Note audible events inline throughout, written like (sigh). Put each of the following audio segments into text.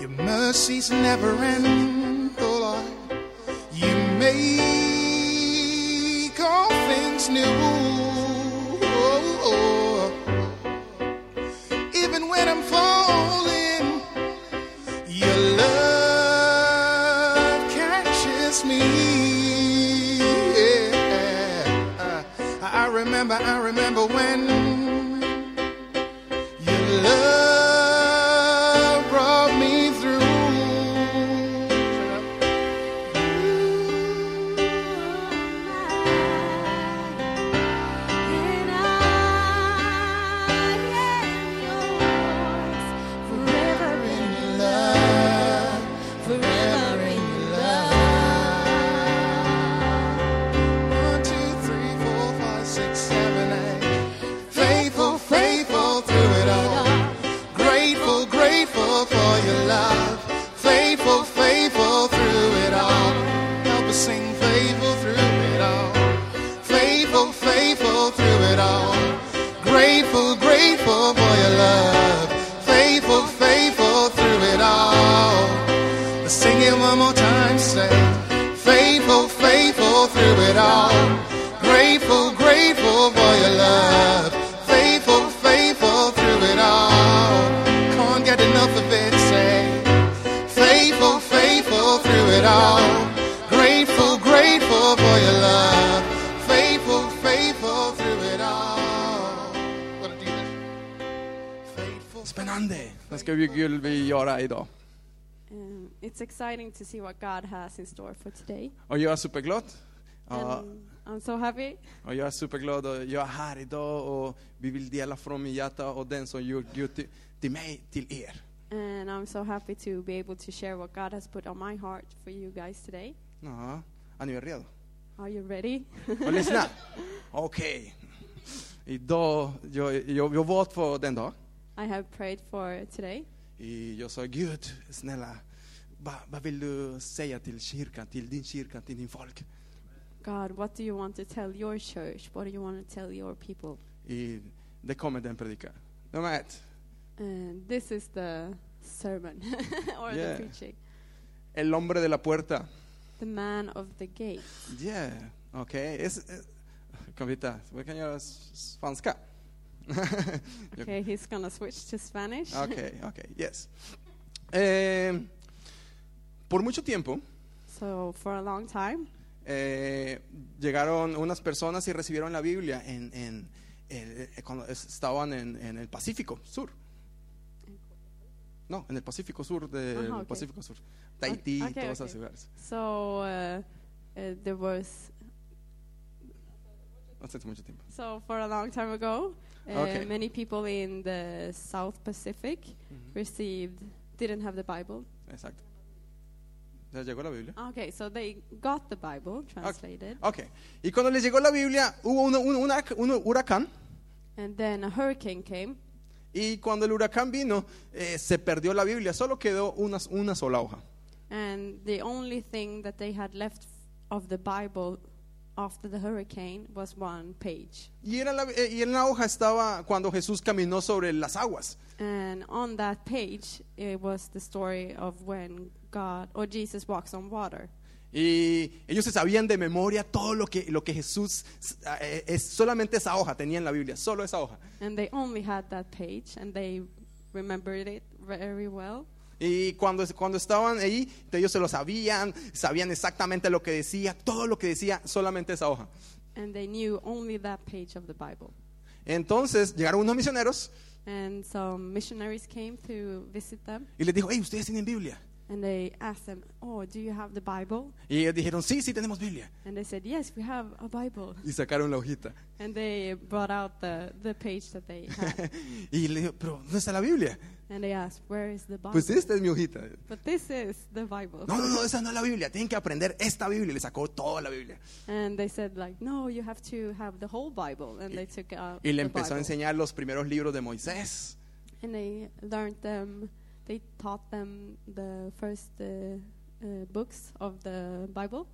Your mercies never end, oh Lord. You make all things new. Oh, oh. Even when I'm falling, your love catches me. Yeah. I remember, I remember when Grateful, for your love. Ska vi, vi göra idag? Um, it's exciting to see what God has in store for today. Och jag är superglad. Ja, And I'm so happy. och jag är superglad och jag är här idag och vi vill dela från mitt hjärta och den som gjort Gud till, till mig, till er. And I'm so happy to be able to share what God has put on my heart for you guys today. Ja, är ni redo? Are you ready? Och lyssna. (laughs) Okej. Idag, jag, jag, jag valt för den dag. I have prayed for today. I- Jag sa Gud, snälla, vad, vad vill du säga till kyrkan, till din kyrka, till din folk? God, what do you want to tell your church? What do you want to tell your people? I, det kommer den predikan. Nummer ett. And this is the sermon (laughs) or Yeah. the preaching. El hombre de la puerta. The man of the gate. Yeah, okej. Eh, Kan vi ta, vi kan göra spanska. (laughs) Okay, he's gonna switch to Spanish. Okej, (laughs) okej, yes. Eh, por mucho tiempo So for a long time, eh, llegaron unas personas y recibieron la Biblia en, en- eh, cuando es- estaban en, en el Pacífico Sur. No, en el Pacífico Sur del Ajá, ok. Pacífico Sur. Tahití, Ok, todos esos lugares. so uh, uh, there was Hace mucho tiempo. so for a long time ago, uh, Okay. many people in the South Pacific received didn't have the Bible. Exacto. ¿Les llegó la Biblia? Okay, so they got the Bible translated, Ok. Y cuando les llegó la Biblia, hubo un, un- un un huracán. and then a hurricane came, Y cuando el huracán vino, eh, se perdió la Biblia. Solo quedó una, una sola hoja. and the only thing that they had left of the Bible after the hurricane was one page. Y, era la, eh, y en la hoja estaba cuando Jesús caminó sobre las aguas. And on that page, it was the story of when God or Jesus walks on water. Y ellos se sabían de memoria todo lo que, lo que Jesús, eh, es solamente esa hoja tenía en la Biblia, solo esa hoja. And they only had that page and they remembered it very well. Y cuando, cuando estaban ahí, ellos se lo sabían, sabían exactamente lo que decía, todo lo que decía, solamente esa hoja. And they knew only that page of the Bible. Entonces llegaron unos misioneros And some missionaries came to visit them y les dijo, hey, ustedes tienen Biblia. And they asked them, Oh, do you have the Bible? Y ellos dijeron, sí, sí tenemos Biblia. And they said, Yes, we have a Bible. Y sacaron la hojita. And they brought out the, the page that they had. (laughs) y le dijo, pero ¿dónde está la Biblia? and they asked, Where is the Bible? Pues esta es mi hojita. But this is the Bible. No, no, no, esa no es la Biblia. Tienen que aprender esta Biblia. Y le sacó toda la Biblia. And they said, like, no, you have to have the whole Bible. And they took out Y le the empezó a enseñar los primeros libros de Moisés. And they learned them, they taught them the first uh, uh, books of the Bible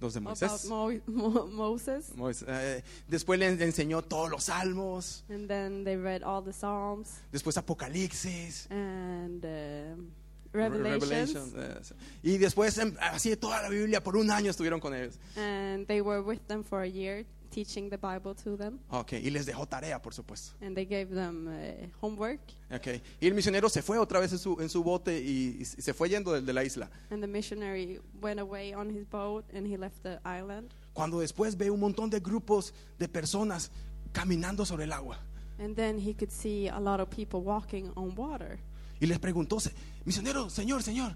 Los de Moisés. Mo- Mo- Moses. Moisés. Eh, después le enseñó todos los salmos. And then they read all the Psalms Después Apocalipsis. and um Revelations. Revelation, eh, sí. y después em, así toda la Biblia por un año estuvieron con ellos. And they were with them for a year, teaching the Bible to them. Okay, y les dejó tarea, por supuesto. And they gave them uh, homework. Okay. Y el misionero se fue otra vez en su, en su bote y, y se fue yendo de, de la isla. And the missionary went away on his boat and he left the island. Cuando después ve un montón de grupos de personas caminando sobre el agua. And then he could see a lot of people walking on water. Y les preguntó, "Se- misionero, señor, señor,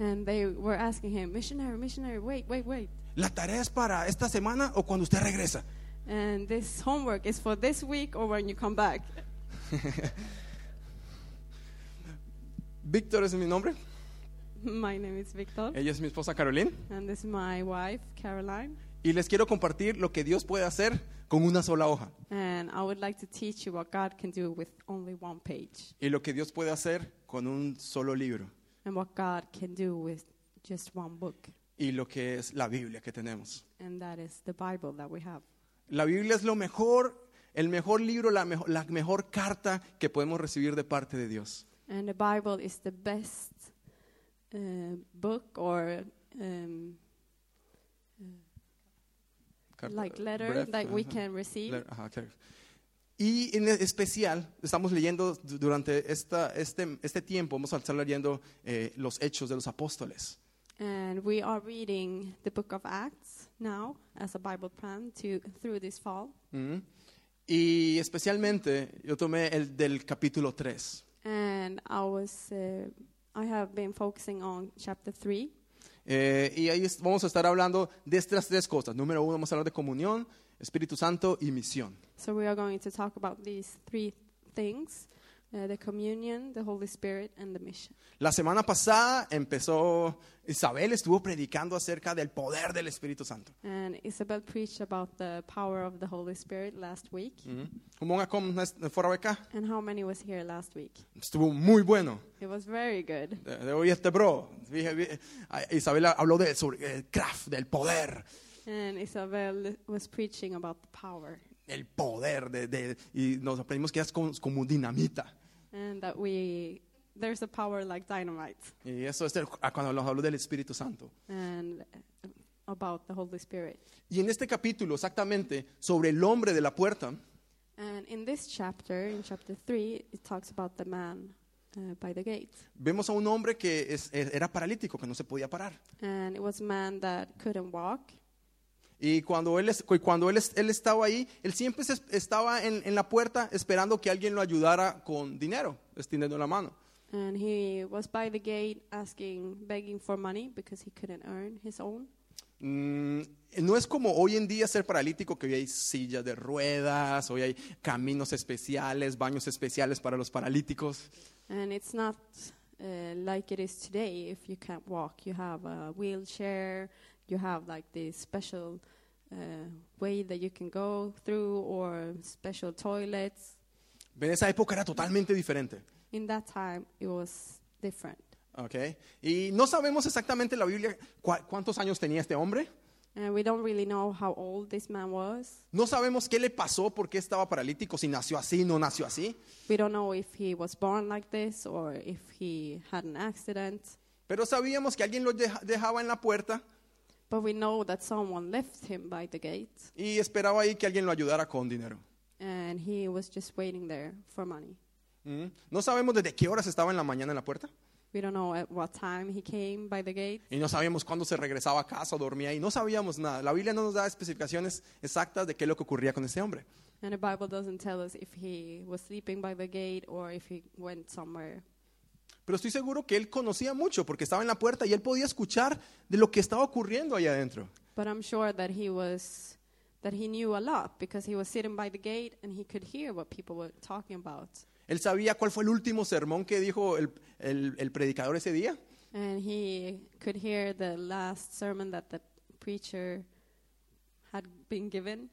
And they were asking him, Missionary, missionary, wait, wait, wait. ¿la tarea es para esta semana o cuando usted regresa? And this homework is for this week or when you come back. (laughs) Víctor es mi nombre. My name is Victor. Ella es mi esposa Caroline. And this is my wife, Caroline. Y les quiero compartir lo que Dios puede hacer con una sola hoja. And I would like to teach you what God can do with only one page. Y lo que Dios puede hacer con un solo libro. And what God can do with just one book. Y lo que es la Biblia que tenemos. And that is the Bible that we have. La Biblia es lo mejor, el mejor libro, la mejor, la mejor carta que podemos recibir de parte de Dios. And the Bible is the best uh, book or um, Carta- like letter breve, that we can receive. Le- ajá, ok. Y en especial, estamos leyendo du- durante esta, este, este tiempo, vamos a estar leyendo eh, los hechos de los apóstoles. And we are reading the book of Acts now as a Bible plan to through this fall. Ujú. Y especialmente, yo tomé el del capítulo 3. And I was uh, I have been focusing on chapter 3. Eh, y ahí vamos a estar hablando de estas tres cosas. Número uno, vamos a hablar de comunión, Espíritu Santo y misión. So we are going to talk about these three things: uh, the communion, the Holy Spirit, and the mission. La semana pasada empezó, Isabel estuvo predicando acerca del poder del Espíritu Santo. And Isabel preached about the power of the Holy Spirit last week. Ujú. Hur många kom näst- förra veckan? And how many was here last week? Estuvo muy bueno. It was very good. Det det var jättebra. Vi, vi, Isabel habló de, sobre el kraft, del poder. And Isabel was preaching about the power El poder. De, de- y nos aprendimos que es como dinamita. And that we there's a power like dynamite Y eso es el- ah, cuando nos habló del Espíritu Santo. and uh, about the Holy Spirit. Y en este capítulo, exactamente, sobre el hombre de la puerta, And in this chapter, in chapter 3, it talks about the man uh, by the gate. vemos a un hombre que es- era paralítico, que no se podía parar. And it was a man that couldn't walk. Y cuando él, cuando él, él estaba ahí, él siempre estaba en, en la puerta esperando que alguien lo ayudara con dinero, extendiendo la mano. And he was by the gate asking, begging for money because he couldn't earn his own. Mm, no es como hoy en día ser paralítico, que hoy hay sillas de ruedas, hoy hay caminos especiales, baños especiales para los paralíticos. And it's not uh, like it is today. If you can't walk, you have a wheelchair, you have like this special uh, way that you can go through, or special toilets. En esa época era totalmente diferente. In that time, it was different. Okay. Y no sabemos exactamente en la Biblia cua- cuántos años tenía este hombre. And we don't really know how old this man was. No sabemos qué le pasó, por qué estaba paralítico, si nació así, no nació así. We don't know if he was born like this or if he had an accident. Pero sabíamos que alguien lo deja- dejaba en la puerta But we know that someone left him by the gate y esperaba ahí que alguien lo ayudara con dinero. and he was just waiting there for money. Mm. No sabemos desde qué horas estaba en la mañana en la puerta. We don't know at what time he came by the gate. Y no sabíamos cuándo se regresaba a casa o dormía ahí. No sabíamos nada. La Biblia no nos da especificaciones exactas de qué es lo que ocurría con ese hombre. And the Bible doesn't tell us if he was sleeping by the gate or if he went somewhere. Pero estoy seguro que él conocía mucho porque estaba en la puerta y él podía escuchar de lo que estaba ocurriendo ahí adentro. But I'm sure that he was that he knew a lot because he was sitting by the gate and he could hear what people were talking about. Él sabía cuál fue el último sermón que dijo el, el- el predicador ese día. And he could hear the last sermon that the preacher had been given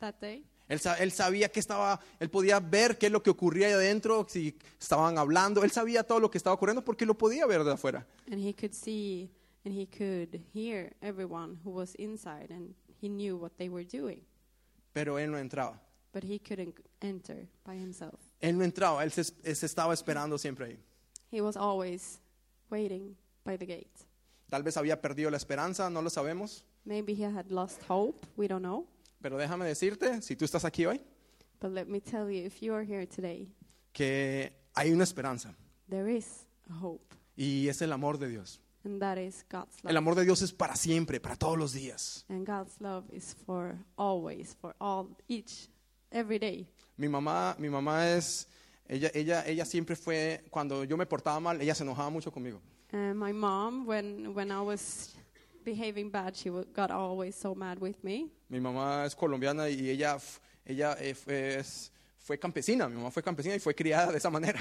that day. Él, él sabía que estaba, él podía ver qué es lo que ocurría ahí adentro, si estaban hablando. Él sabía todo lo que estaba ocurriendo porque lo podía ver de afuera. And he could see and he could hear everyone who was inside and he knew what they were doing. Pero él no entraba. But he couldn't enter by himself. Él no entraba, él se, él se estaba esperando siempre ahí. He was always waiting by the gate. Tal vez había perdido la esperanza, no lo sabemos. Maybe he had lost hope, we don't know. Pero déjame decirte, si tú estás aquí hoy, But let me tell you, if you are here today, que hay una esperanza. there is a hope, Y es el amor de Dios. and that is God's El love. amor de Dios es para siempre, para todos los días. And God's love is for always, for all, each, every day. Mi mamá, mi mamá es, ella, ella, ella siempre fue, cuando yo me portaba mal, ella se enojaba mucho conmigo. And my mom, when, when I was behaving bad, she got always so mad with me. Mi mamá es colombiana y ella, ella eh, fue, es- fue campesina. Mi mamá fue campesina y fue criada de esa manera.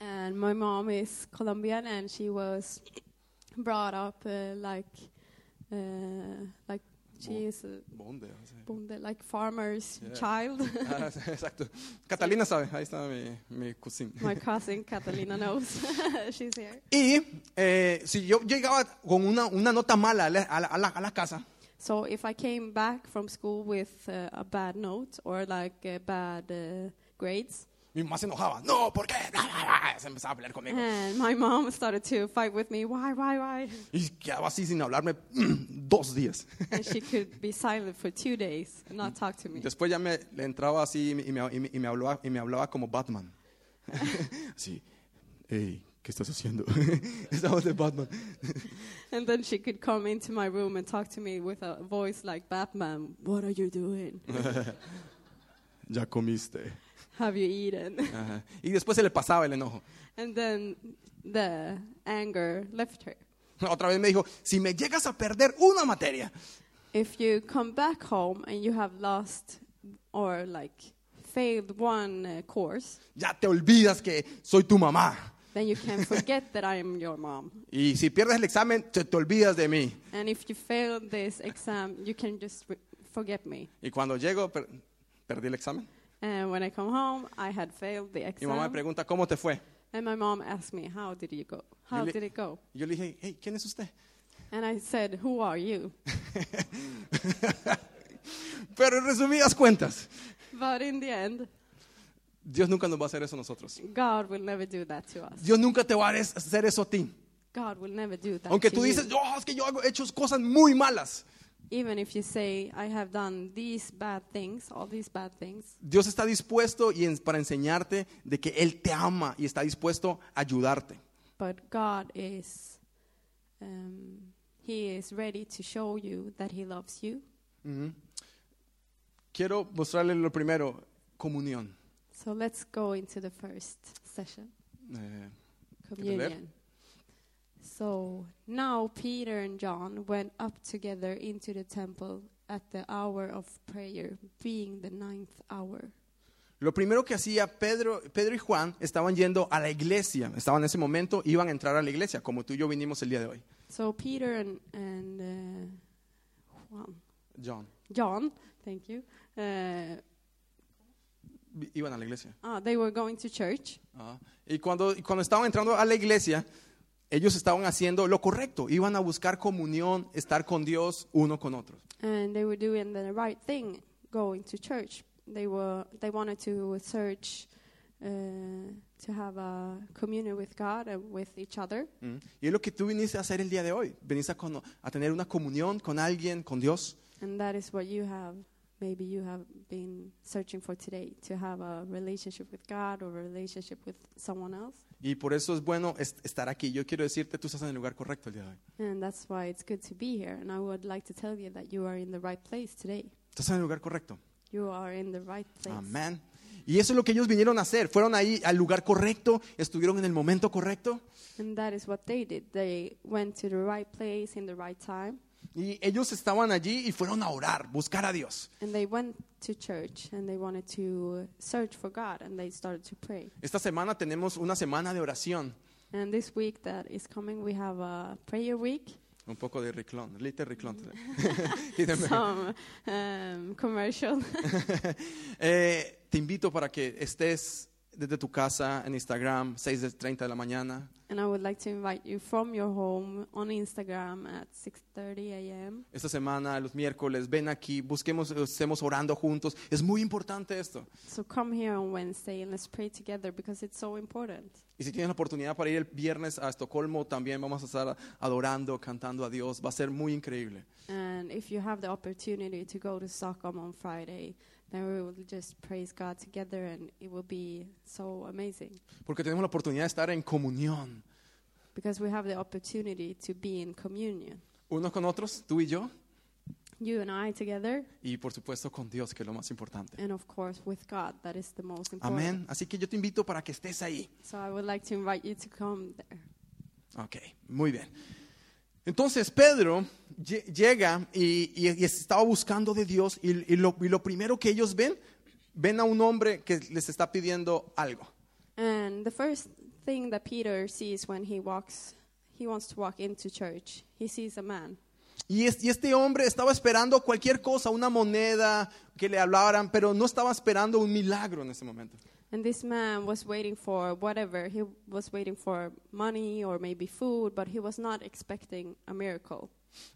And my mom is Colombian, and she was brought up uh, like, uh, like she Bo- is. O bonde, like farmer's Yeah. child. (laughs) ah, (laughs) Exacto. Catalina sabe, ahí está mi, mi cousin. my (laughs) cousin Catalina knows. She's here. Y eh, si yo llegaba con una, una nota mala a la- a la- a la casa, So if I came back from school with uh, a bad note or like uh, bad uh, grades, mi mamá se enojaba. No, ¿por qué? (laughs) Se empezaba a pelear conmigo. and my mom started to fight with me, why, why, why? Y quedaba así sin hablarme dos días. and she could be silent for two days not talk to me. Después ya me le entraba así y me, y me- y me- y me hablaba, y me hablaba como Batman. (laughs) Así, hey, ¿qué estás haciendo? (laughs) Esa voz de Batman. And then she could come into my room and talk to me with a voice like Batman. What are you doing? Ya comiste. Have you eaten? (laughs) Ajá. Y después se le pasaba el enojo. and then the anger left her. Otra vez me dijo, si me llegas a perder una materia, If you come back home and you have lost or like failed one uh, course, ya te olvidas que soy tu mamá. then you can forget that I am your mom. (laughs) Y si pierdes el examen, te, te olvidas de mí. And if you fail this exam, you can just re- forget me. Y cuando llego, per- perdí el examen. And when I come home, I had failed the Mi mamá me exam. pregunta, ¿cómo te fue? And my mom asked me, How did you go? How le- did it go? Yo le dije, hey, ¿quién es usted? And I said, Who are you? (laughs) Pero en resumidas cuentas, But in the end, Dios nunca nos va a hacer eso a nosotros. God will never do that to us. Dios nunca te va a hacer eso a ti. God will never do that Aunque tú dices, oh, es que yo hago- he hecho cosas muy malas. Even if you say, I have done these bad things, all these bad things, Dios está dispuesto y en- para enseñarte de que Él te ama y está dispuesto a ayudarte. but God is, um, He is ready to show you that He loves you. Ujú. Quiero mostrarle lo primero, comunión. So let's go into the first session, Eh, communion. So now Peter and John went up together into the temple at the hour of prayer, being the ninth hour. lo primero que hacía Pedro, Pedro y Juan estaban yendo a la iglesia. Estaban en ese momento, iban a entrar a la iglesia, como tú y yo vinimos el día de hoy. So Peter and, and uh, Juan, John, John, thank you, uh, iban a la iglesia. ah, they were going to church. Ah, Y cuando, y cuando estaban entrando a la iglesia, ellos estaban haciendo lo correcto. Iban a buscar comunión, estar con Dios uno con otros. and they were doing the right thing going to church they were they wanted to search uh, to have a communion with god and with each other Mm. Y es lo que tú viniste a hacer el día de hoy. Viniste a, cono- a tener una comunión con alguien, con Dios. and that is what you have maybe you have been searching for today to have a relationship with god or a relationship with someone else Y por eso es bueno es- estar aquí. Yo quiero decirte, tú estás en el lugar correcto el día de hoy. and that's why it's good to be here and i would like to tell you that you are in the right place today Estás en el lugar correcto. you are in the right place Amén. Y eso es lo que ellos vinieron a hacer. Fueron ahí al lugar correcto, estuvieron en el momento correcto. and that is what they did they went to the right place in the right time Y ellos estaban allí y fueron a orar, buscar a Dios. And they went to church and they wanted to search for God and they started to pray. Esta semana tenemos una semana de oración. And this week that is coming, we have a prayer week, Un poco de riclón, lite riclón. Dígame. (laughs) (laughs) some um, commercial. (laughs) Eh, te invito para que estés desde tu casa en Instagram, 6.30 de la mañana. And I would like to invite you from your home on Instagram at 6:30 a.m. Esta semana, los miércoles, ven aquí, busquemos, estemos orando juntos. Es muy importante esto. So come here on Wednesday and let's pray together because it's so important. Y si tienes la oportunidad para ir el viernes a Estocolmo, también vamos a estar adorando, cantando a Dios. Va a ser muy increíble. And if you have the opportunity to go to Stockholm on Friday, then we will just praise God together and it will be so amazing Porque tenemos la oportunidad de estar en comunión, because we have the opportunity to be in communion. unos con otros, tú y yo, You and I together, y por supuesto con Dios, que es lo más importante. and of course with God, that is the most important. Amén. Así que yo te invito para que estés ahí. So I would like to invite you to come there. Ok, muy bien. Entonces Pedro lle- llega y, y- y estaba buscando de Dios y, y lo, y lo primero que ellos ven, ven a un hombre que les está pidiendo algo. And the first thing that Peter sees when he walks, he wants to walk into church, he sees a man. Y, es- y este hombre estaba esperando cualquier cosa, una moneda que le hablaran, pero no estaba esperando un milagro en ese momento. And this man was waiting for whatever. He was waiting for money or maybe food, but he was not expecting a miracle.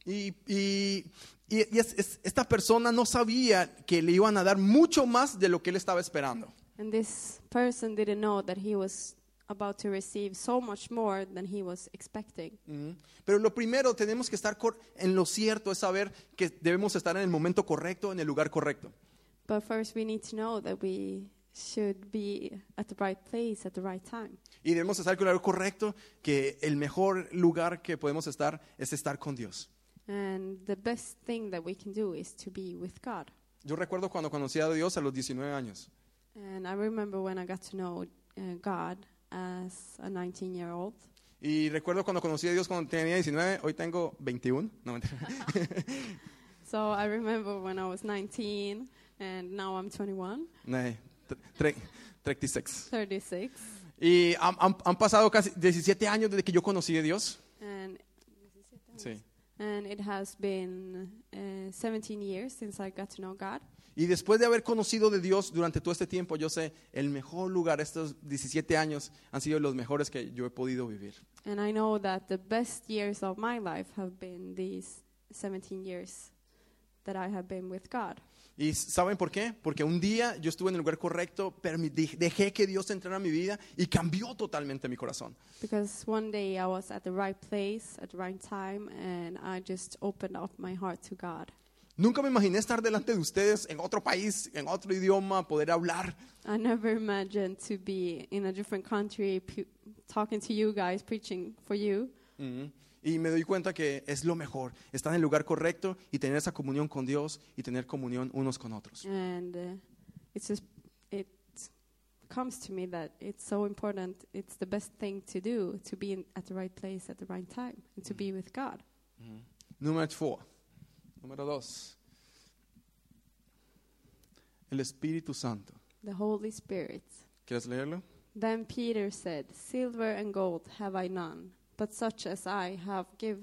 Y, y- y- y es- es- esta persona no sabía que le iban a dar mucho más de lo que él estaba esperando. And this person didn't know that he was about to receive so much more than he was expecting. Ujú. Pero lo primero, tenemos que estar en lo cierto, es saber que debemos estar en el momento correcto, en el lugar correcto. But first, we need to know that we should be at the right place at the right time. Y debemos estar el lugar correcto, que el mejor lugar que podemos estar es estar con Dios. And the best thing that we can do is to be with God. Yo recuerdo cuando conocí a Dios a los 19 años. And I remember when I got to know uh, God as a 19 year old. Y recuerdo cuando conocí a Dios cuando tenía 19, hoy tengo 21. No. (laughs) So I remember when I was 19 and now I'm 21, Nee, tre- 36. 36. Y han, han- han pasado casi 17 años desde que yo conocí a Dios. And, Sí. and it has been uh, 17 years since I got to know God. Y después de haber conocido de Dios durante todo este tiempo, yo sé, el mejor lugar, estos 17 años, han sido los mejores que yo he podido vivir. And I know that the best years of my life have been these 17 years that I have been with God. ¿Y saben por qué? Porque un día yo estuve en el lugar correcto, dejé que Dios entrara a mi vida y cambió totalmente mi corazón. Because one day I was at the right place at the right time and I just opened up my heart to God. Nunca me imaginé estar delante de ustedes en otro país, en otro idioma, poder hablar. I never imagined to be in a different country talking to you guys, preaching for you. Ujú. Y me doy cuenta que es lo mejor, estar en el lugar correcto y tener esa comunión con Dios y tener comunión unos con otros. And uh, it's just, it comes to me that it's so important. It's the best thing to do to be in, at the right place at the right time and to be with God. Número four. Número dos. El Espíritu Santo. The Holy Spirit. ¿Quieres leerlo? Then Peter said, Silver and gold have I none, but such as I have give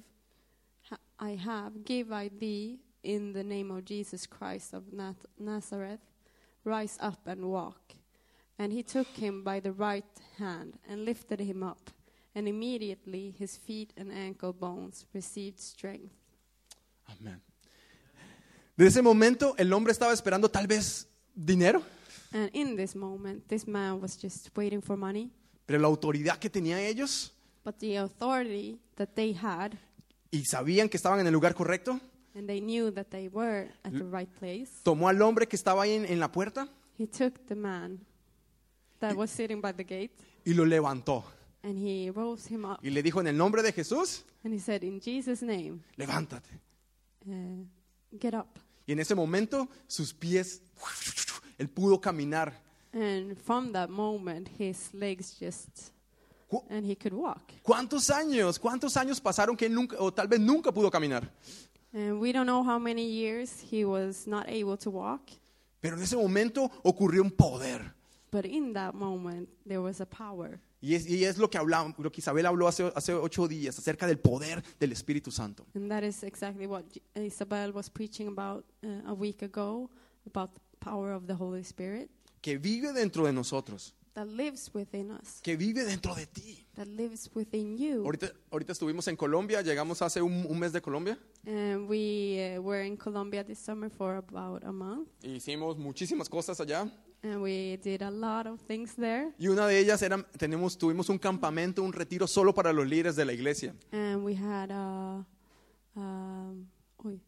ha- I have give I thee in the name of Jesus Christ of Nat- Nazareth. Rise up and walk. And he took him by the right hand and lifted him up, and immediately his feet and ankle bones received strength. Amén. Desde ese momento el hombre estaba esperando tal vez dinero, And in this moment, this man was just waiting for money, pero la autoridad que tenían ellos but the authority that they had y sabían que estaban en el lugar correcto, and they knew that they were at the right place. tomó al hombre que estaba ahí en, en la puerta He took the man that was sitting by the gate y lo levantó. and he rose him up Y le dijo en el nombre de Jesús, and he said, In Jesus' name, levántate. uh, get up. Y en ese momento sus pies, él pudo caminar. And from that moment, his legs just, and he could walk. ¿Cuántos años? ¿Cuántos años pasaron que él nunca, o tal vez nunca pudo caminar? And we don't know how many years he was not able to walk, Pero en ese momento ocurrió un poder. but in that moment, there was a power. Y es, y es lo que hablamos, lo que Isabel habló hace, hace ocho días acerca del poder del Espíritu Santo. And that is exactly what Isabel was preaching about uh, a week ago about the power of the Holy Spirit Que vive dentro de nosotros. That lives within us, que vive dentro de ti. that lives within you. Ahorita, ahorita estuvimos en Colombia, llegamos hace un, un mes de Colombia. And we uh, were in Colombia this summer for about a month, Hicimos muchísimas cosas allá. and we did a lot of things there. Y una de ellas era, tenemos, tuvimos un campamento, un retiro solo para los líderes de la iglesia. And we had a, um, oy,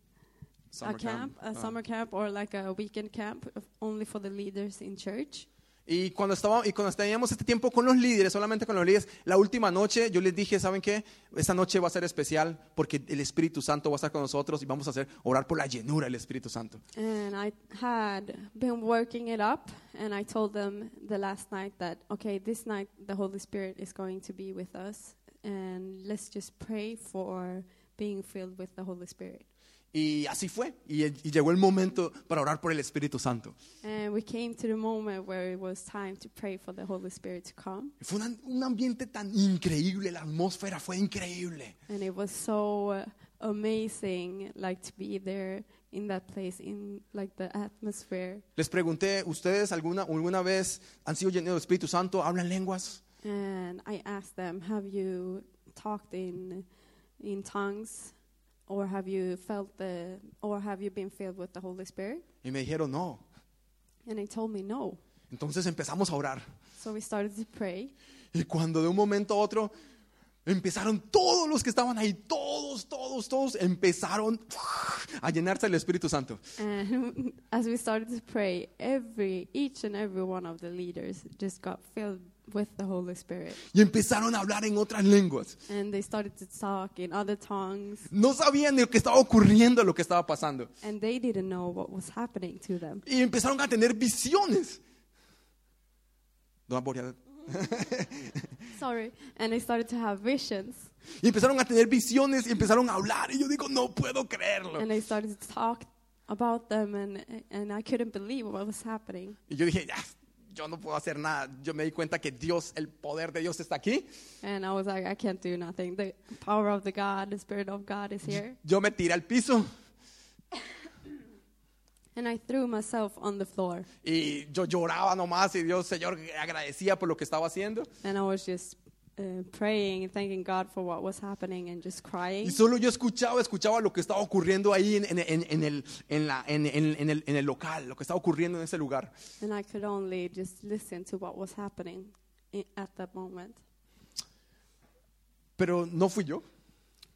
a Summer camp, a Ah. summer camp, or like a weekend camp of- only for the leaders in church. Y cuando, estaba, y cuando teníamos este tiempo con los líderes, solamente con los líderes, la última noche yo les dije, ¿saben qué? Esta noche va a ser especial porque el Espíritu Santo va a estar con nosotros y vamos a hacer orar por la llenura del Espíritu Santo. And I had been working it up, and I told them the last night that, okay, this night the Holy Spirit is going to be with us, and let's just pray for being filled with the Holy Spirit. Y así fue. Y, y llegó el momento para orar por el Espíritu Santo. And we came to the moment where it was time to pray for the Holy Spirit to come. Fue un, un ambiente tan increíble, la atmósfera fue increíble. And it was so uh, amazing, like to be there in that place, in like the atmosphere. Les pregunté, ¿ustedes alguna, alguna vez han sido llenos del Espíritu Santo? ¿Hablan lenguas? And I asked them, "Have you talked in in tongues, or have you felt the, or have you been filled with the Holy Spirit?" Y me dijeron, no. And they told me no. Entonces empezamos a orar. So we started to pray, Y cuando de un momento a otro empezaron todos los que estaban ahí, todos, todos, todos, empezaron a llenarse del Espíritu Santo. and (laughs) as we started to pray, every each and every one of the leaders just got filled with the Holy Spirit, Y empezaron a hablar en otras lenguas. and they started to talk in other tongues, No sabían ni lo que estaba ocurriendo, lo que estaba pasando. and they didn't know what was happening to them. Y empezaron a tener visiones. (laughs) Sorry, and they started to have visions. Y empezaron a tener visiones y empezaron a hablar. Y yo digo, no puedo creerlo. and they started to talk about them and and I couldn't believe what was happening Y yo dije, ya, yo no puedo hacer nada. Yo me di cuenta que Dios, el poder de Dios está aquí. and I was like I can't do nothing the power of the God the spirit of God is here Yo me tiré al piso and I threw myself on the floor y yo lloraba nomás y Dios, Señor, agradecía por lo que estaba haciendo. and I was just uh, praying and thanking God for what was happening and just crying. Y solo yo escuchaba, escuchaba lo que estaba ocurriendo ahí en, en- en- en el, en, la- en- el, en el local, lo que estaba ocurriendo en ese lugar. and I could only just listen to what was happening at that moment. Pero no fui yo,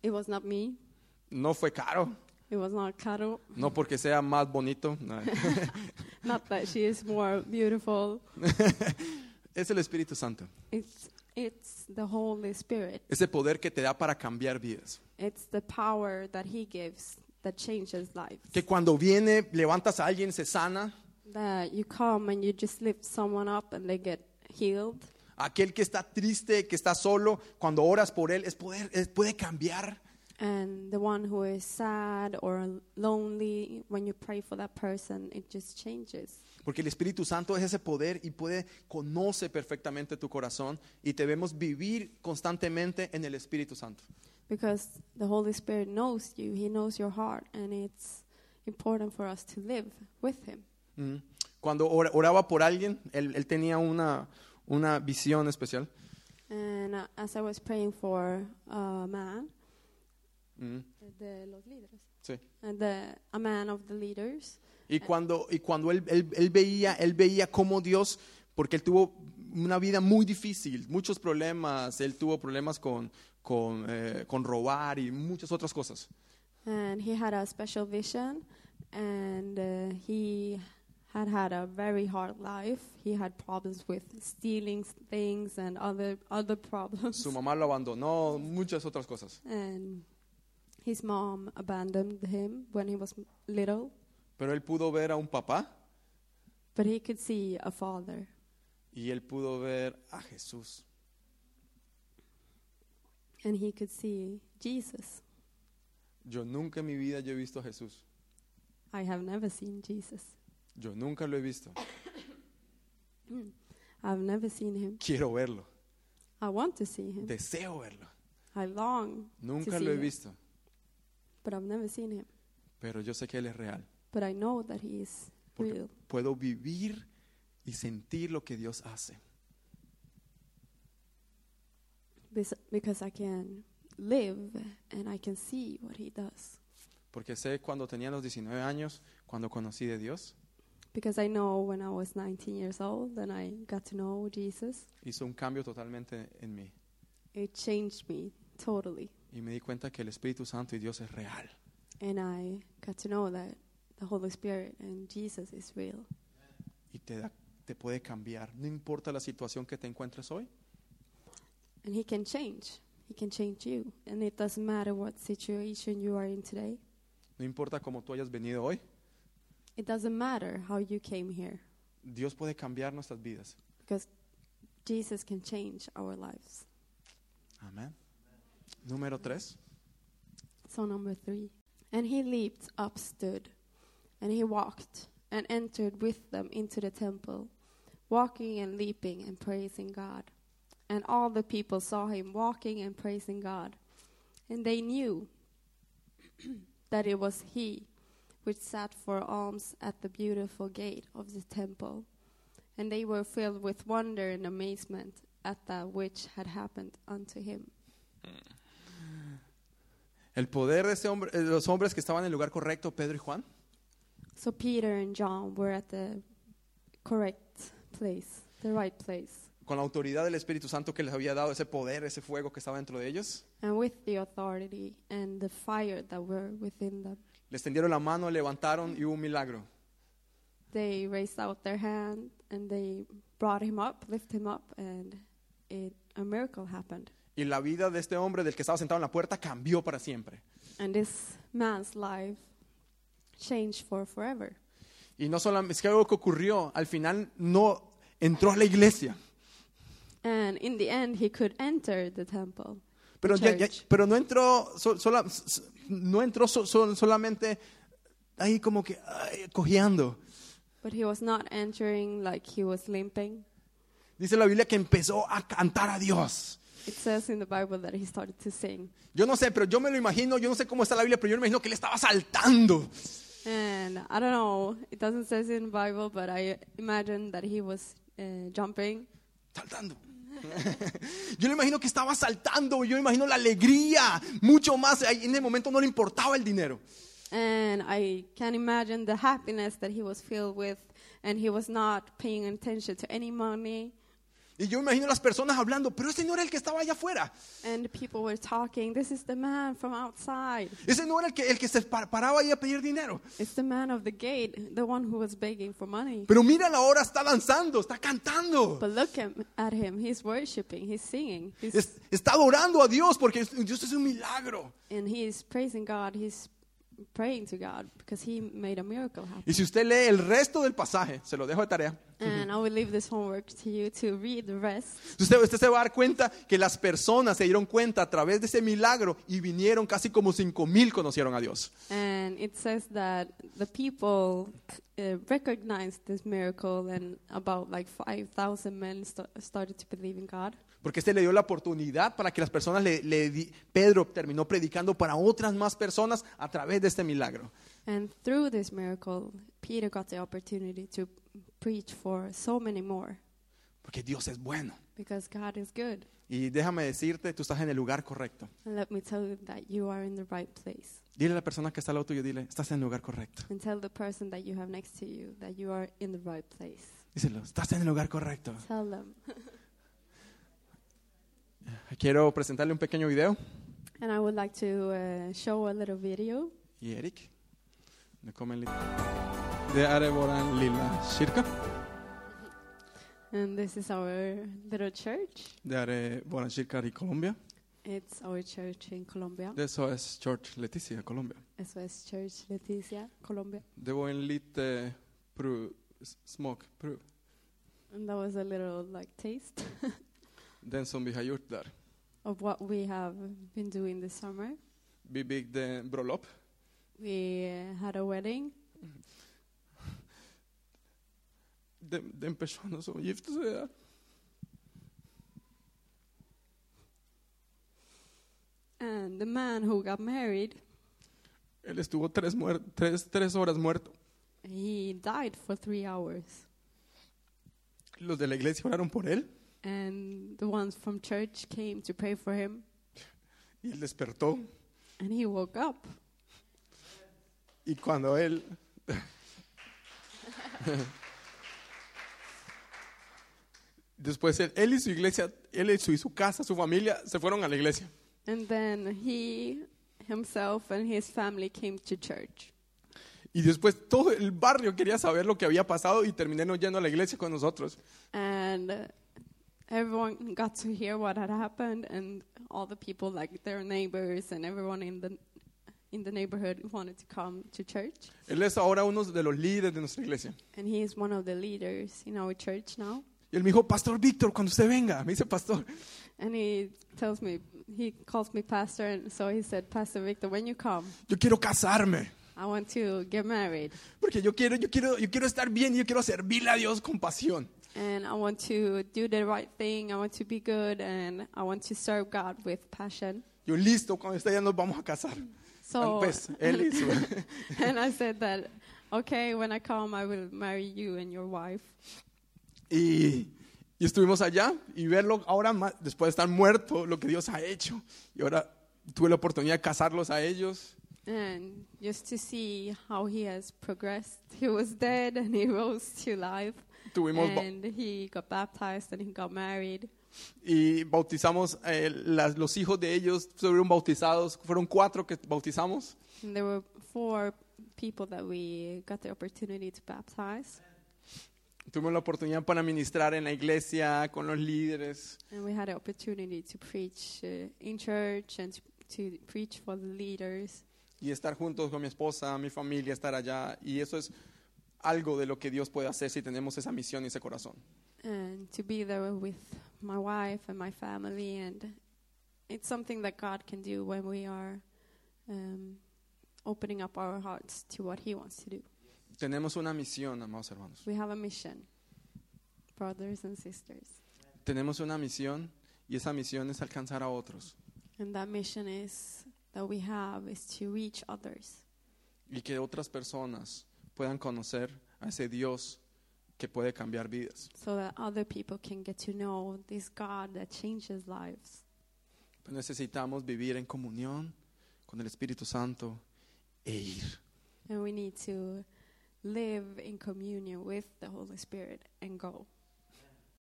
it was not me. No fue caro, it was not Caro. No porque sea más bonito. no. (laughs) not that she is more beautiful. (laughs) Es el Espíritu Santo, it's it's the Holy Spirit ese poder que te da para cambiar vidas. It's the power that He gives that changes lives. Que cuando viene, levantas a alguien, se sana. That you come and you just lift someone up and they get healed. Aquel que está triste, que está solo, cuando oras por él, es poder, es- puede cambiar. And the one who is sad or lonely, when you pray for that person, it just changes. Porque el Espíritu Santo es ese poder y puede, conoce perfectamente tu corazón y debemos vivir constantemente en el Espíritu Santo. Because the Holy Spirit knows you, He knows your heart, and it's important for us to live with Him. Mm. Cuando ora- oraba por alguien, él, él tenía una, una visión especial. And uh, as I was praying for a man, Mm, de los líderes, sí. and the, a man of the leaders, Y cuando, y cuando él, él- él veía, él veía cómo Dios, porque él tuvo una vida muy difícil, muchos problemas, él tuvo problemas con, con, eh, con robar y muchas otras cosas. and he had a special vision, and uh, he had had a very hard life. He had problems with stealing things and other other problems. Su mamá lo abandonó, muchas otras cosas. and his mom abandoned him when he was little, Pero él pudo ver a un papá but he could see a father, y él pudo ver a Jesús. and he could see Jesus. Yo nunca en mi vida yo he visto a Jesús. I have never seen Jesus. Yo nunca lo he visto. (clears throat) I've never seen him. Quiero verlo. I want to see him. Deseo verlo. I long to Nunca see lo he him, visto. But I've never seen him. Pero yo sé que Él es real. But I know that he is Porque real. puedo vivir y sentir lo que Dios hace. Bes- because I can live and I can see what he does. Porque sé cuando tenía los 19 años, cuando conocí de Dios, Because I know when I was 19 years old and I got to know Jesus, hizo un cambio totalmente en mí. it changed me totally. Y me di cuenta que el Espíritu Santo y Dios es real. And I got to know that the Holy Spirit and Jesus is real. Y te, da- te puede cambiar. No importa la situación que te encuentres hoy. And He can change. He can change you. And it doesn't matter what situation you are in today. No importa cómo tú hayas venido hoy. It doesn't matter how you came here. Dios puede cambiar nuestras vidas. Because Jesus can change our lives. Amén. Número tres. So, number three. And he leaped up, stood, and he walked and entered with them into the temple, walking and leaping and praising God. And all the people saw him walking and praising God. And they knew (clears throat) that it was he which sat for alms at the beautiful gate of the temple. And they were filled with wonder and amazement at that which had happened unto him. Hmm. El poder de ese hombre, eh, los hombres que estaban en el lugar correcto, Pedro y Juan, So Peter and John were at the correct place, the right place. con la autoridad del Espíritu Santo que les había dado ese poder, ese fuego que estaba dentro de ellos, And with the authority and the fire that were within them, les tendieron la mano, levantaron y hubo un milagro. they raised out their hand and they brought him up, lifted him up, and it, a miracle happened. Y la vida de este hombre del que estaba sentado en la puerta cambió para siempre. And this man's life changed for forever. Y no solamente, es que algo que ocurrió, al final no entró a la iglesia, And in the end, he could enter the temple. pero, ya- ya- pero no entró, so- sola- no entró so- so- solamente ahí como que ay, cojeando. But he was not entering like he was limping. Dice la Biblia que empezó a cantar a Dios. It says in the Bible that he started to sing. Yo no sé, pero yo me lo imagino, yo no sé cómo está la Biblia, pero yo me imagino que él estaba saltando. And I don't know, it doesn't say in the Bible, but I imagine that he was uh, jumping. Saltando. (laughs) Yo le imagino que estaba saltando, yo me imagino la alegría, mucho más. En el momento no le importaba el dinero. And I can imagine the happiness that he was filled with, and he was not paying attention to any money. Y yo imagino las personas hablando, pero ese no era el que estaba allá afuera. And people were talking, This is the man from outside. Ese no era el que, el que se pa- paraba ahí a pedir dinero. It's the man of the gate, the one who was begging for money. Pero mira ahora, está danzando, está cantando. But look him, at him, he's worshiping, he's singing, he's, Es- está adorando a Dios porque Dios es un milagro. and he's praising God, he's praying to God because he made a miracle happen. Y si usted lee el resto del pasaje, se lo dejo de tarea. And I will leave this homework to you to read the rest. Usted, usted se va a dar cuenta que las personas se dieron cuenta a través de ese milagro y vinieron casi como cinco mil conocieron a Dios. And it says that the people uh, recognized this miracle, and about like 5,000 men st- started to believe in God. Porque este le dio la oportunidad para que las personas le, le di- Pedro terminó predicando para otras más personas a través de este milagro. And through this miracle, Peter got the opportunity to preach for so many more Porque Dios es bueno. because God is good. Y déjame decirte, tú estás en el lugar correcto. And let me tell you that you are in the right place. Dile a la persona que está al lado tuyo, dile, estás en el lugar correcto. And tell the person that you have next to you that you are in the right place. Díselo, estás en el lugar correcto. Tell them. (laughs) Quiero presentarle un pequeño video. And I would like to uh, show a little video. Y Erik, nu kommer en liten... Det är vår lilla kyrka. And this is our little church. Det är vår kyrka i Colombia. It's our church in Colombia. Det är SOS Church Leticia, Colombia. SOS Church Leticia, Colombia. Det var en lite prov, s- smakprov. And that was a little like taste (laughs) Den som vi har gjort där. of what we have been doing this summer. Vi byggde bröllop. We had a wedding, Den, den personen som gifte sig där. and the man who got married, Él estuvo tres, tres, tres horas muerto. he died for three hours. Los de la iglesia oraron por él. And the ones from church came to pray for him, y él despertó. and he woke up. Y cuando él... (laughs) Después él, él y su iglesia, él y su, y su casa, su familia, se fueron a la iglesia. And then he himself and his family came to church. Y después todo el barrio quería saber lo que había pasado y terminé no yendo a la iglesia con nosotros. And everyone got to hear what had happened, and all the people, like their neighbors and everyone in the in the neighborhood, wanted to come to church. Él es ahora uno de los líderes de nuestra iglesia. And he is one of the leaders in our church now. Y él me dijo, Pastor Víctor, cuando usted venga, me dice Pastor, And he tells me, he calls me pastor, and so he said, Pastor Victor, when you come, yo quiero casarme. I want to get married, Porque yo quiero, yo quiero, yo quiero estar bien y yo quiero servirle a Dios con pasión. And I want to do the right thing. I want to be good, and I want to serve God with passion. Yo listo, cuando esté allá nos vamos a casar. So, y (laughs) and I said that, okay, when I come, I will marry you and your wife. Y, y estuvimos allá y verlo ahora, ma- después de estar muerto, lo que Dios ha hecho. Y ahora tuve la oportunidad de casarlos a ellos. And just to see how he has progressed. He was dead and he rose to life. Tuvimos And he got baptized and he got married. y bautizamos eh, las- los hijos de ellos, fueron bautizados, fueron cuatro que bautizamos. And there were four people that we got the opportunity to baptize. Tuvimos la oportunidad para ministrar en la iglesia con los líderes. And we had the opportunity to preach uh, in church and to, to preach for the leaders. y estar juntos con mi esposa, mi familia, estar allá. Y eso es algo de lo que Dios puede hacer si tenemos esa misión y ese corazón. and to be there with my wife and my family and it's something that god can do when we are um, opening up our hearts to what he wants to do Tenemos una misión, amados hermanos. we have a mission brothers and sisters Tenemos una misión y esa misión es alcanzar a otros and that mission is that we have is to reach others y que otras personas puedan conocer a ese Dios que puede cambiar vidas. so that other people can get to know this god that changes lives Necesitamos vivir en comunión con el Espíritu Santo e ir. and we need to live in communion with the holy spirit and go